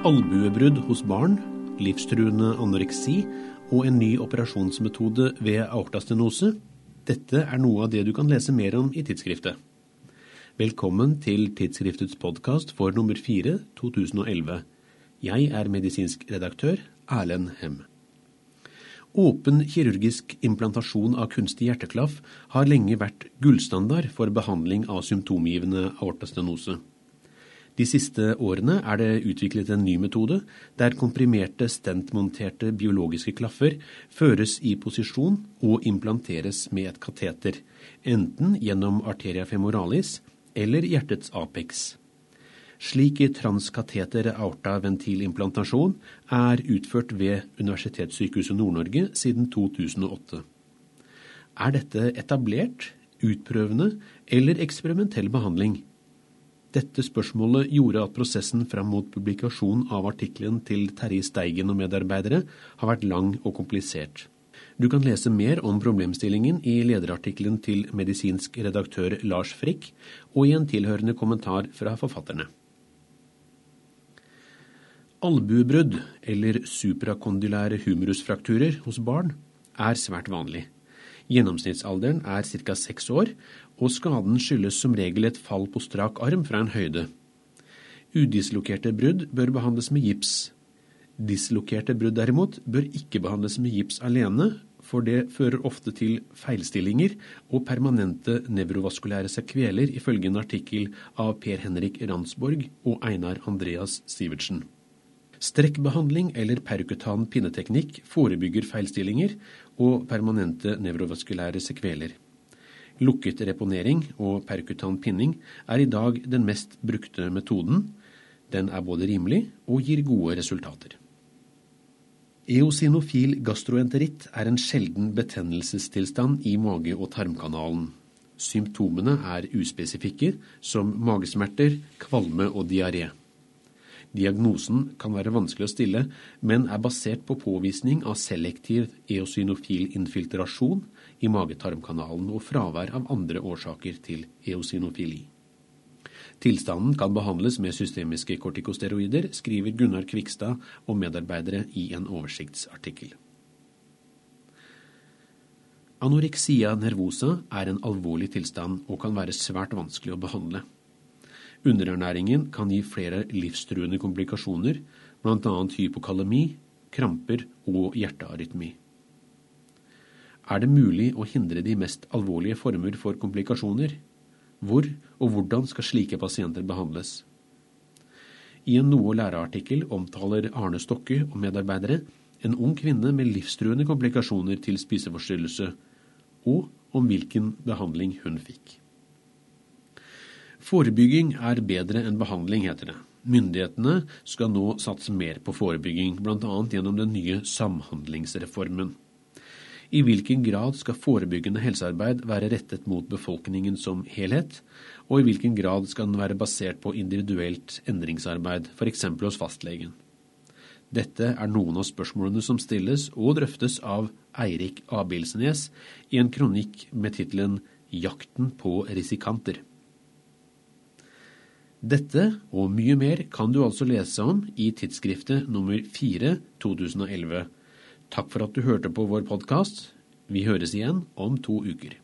albuebrudd hos barn, livstruende anoreksi og en ny operasjonsmetode ved aortastenose. Dette er noe av det du kan lese mer om i tidsskriftet. Velkommen til tidsskriftets podkast for nummer 4 2011. Jeg er medisinsk redaktør Erlend Hem. Åpen kirurgisk implantasjon av kunstig hjerteklaff har lenge vært gullstandard for behandling av symptomgivende aortastenose. De siste årene er det utviklet en ny metode, der komprimerte stentmonterte biologiske klaffer føres i posisjon og implanteres med et kateter, enten gjennom arteria femoralis eller hjertets apex. Slik transkateter aorta-ventilimplantasjon er utført ved Universitetssykehuset Nord-Norge siden 2008. Er dette etablert, utprøvende eller eksperimentell behandling? Dette spørsmålet gjorde at prosessen fram mot publikasjon av artikkelen til Terje Steigen og medarbeidere har vært lang og komplisert. Du kan lese mer om problemstillingen i lederartikkelen til medisinsk redaktør Lars Frikk og i en tilhørende kommentar fra forfatterne. Albuebrudd, eller suprakondylære humerusfrakturer hos barn, er svært vanlig. Gjennomsnittsalderen er ca. seks år, og skaden skyldes som regel et fall på strak arm fra en høyde. Udislokerte brudd bør behandles med gips. Dislokerte brudd derimot bør ikke behandles med gips alene, for det fører ofte til feilstillinger og permanente nevrovaskulære sekveler, ifølge en artikkel av Per Henrik Ransborg og Einar Andreas Sivertsen. Strekkbehandling eller perkutan pinneteknikk forebygger feilstillinger og permanente nevrovaskulære sekveler. Lukket reponering og perkutan pinning er i dag den mest brukte metoden. Den er både rimelig og gir gode resultater. Eosinofil gastroenteritt er en sjelden betennelsestilstand i mage- og tarmkanalen. Symptomene er uspesifikke, som magesmerter, kvalme og diaré. Diagnosen kan være vanskelig å stille, men er basert på påvisning av selektiv eosinofil infiltrasjon i magetarmkanalen og fravær av andre årsaker til eosinofili. Tilstanden kan behandles med systemiske kortikosteroider, skriver Gunnar Kvikstad og medarbeidere i en oversiktsartikkel. Anoreksia nervosa er en alvorlig tilstand og kan være svært vanskelig å behandle. Underernæringen kan gi flere livstruende komplikasjoner, bl.a. hypokalemi, kramper og hjertearytmi. Er det mulig å hindre de mest alvorlige former for komplikasjoner? Hvor og hvordan skal slike pasienter behandles? I en noe læreartikkel omtaler Arne Stokke og medarbeidere en ung kvinne med livstruende komplikasjoner til spiseforstyrrelse, og om hvilken behandling hun fikk. Forebygging er bedre enn behandling, heter det. Myndighetene skal nå satse mer på forebygging, bl.a. gjennom den nye Samhandlingsreformen. I hvilken grad skal forebyggende helsearbeid være rettet mot befolkningen som helhet, og i hvilken grad skal den være basert på individuelt endringsarbeid, f.eks. hos fastlegen? Dette er noen av spørsmålene som stilles og drøftes av Eirik Abilsnes i en kronikk med tittelen 'Jakten på risikanter'. Dette og mye mer kan du altså lese om i tidsskriftet nummer 4 2011. Takk for at du hørte på vår podkast. Vi høres igjen om to uker.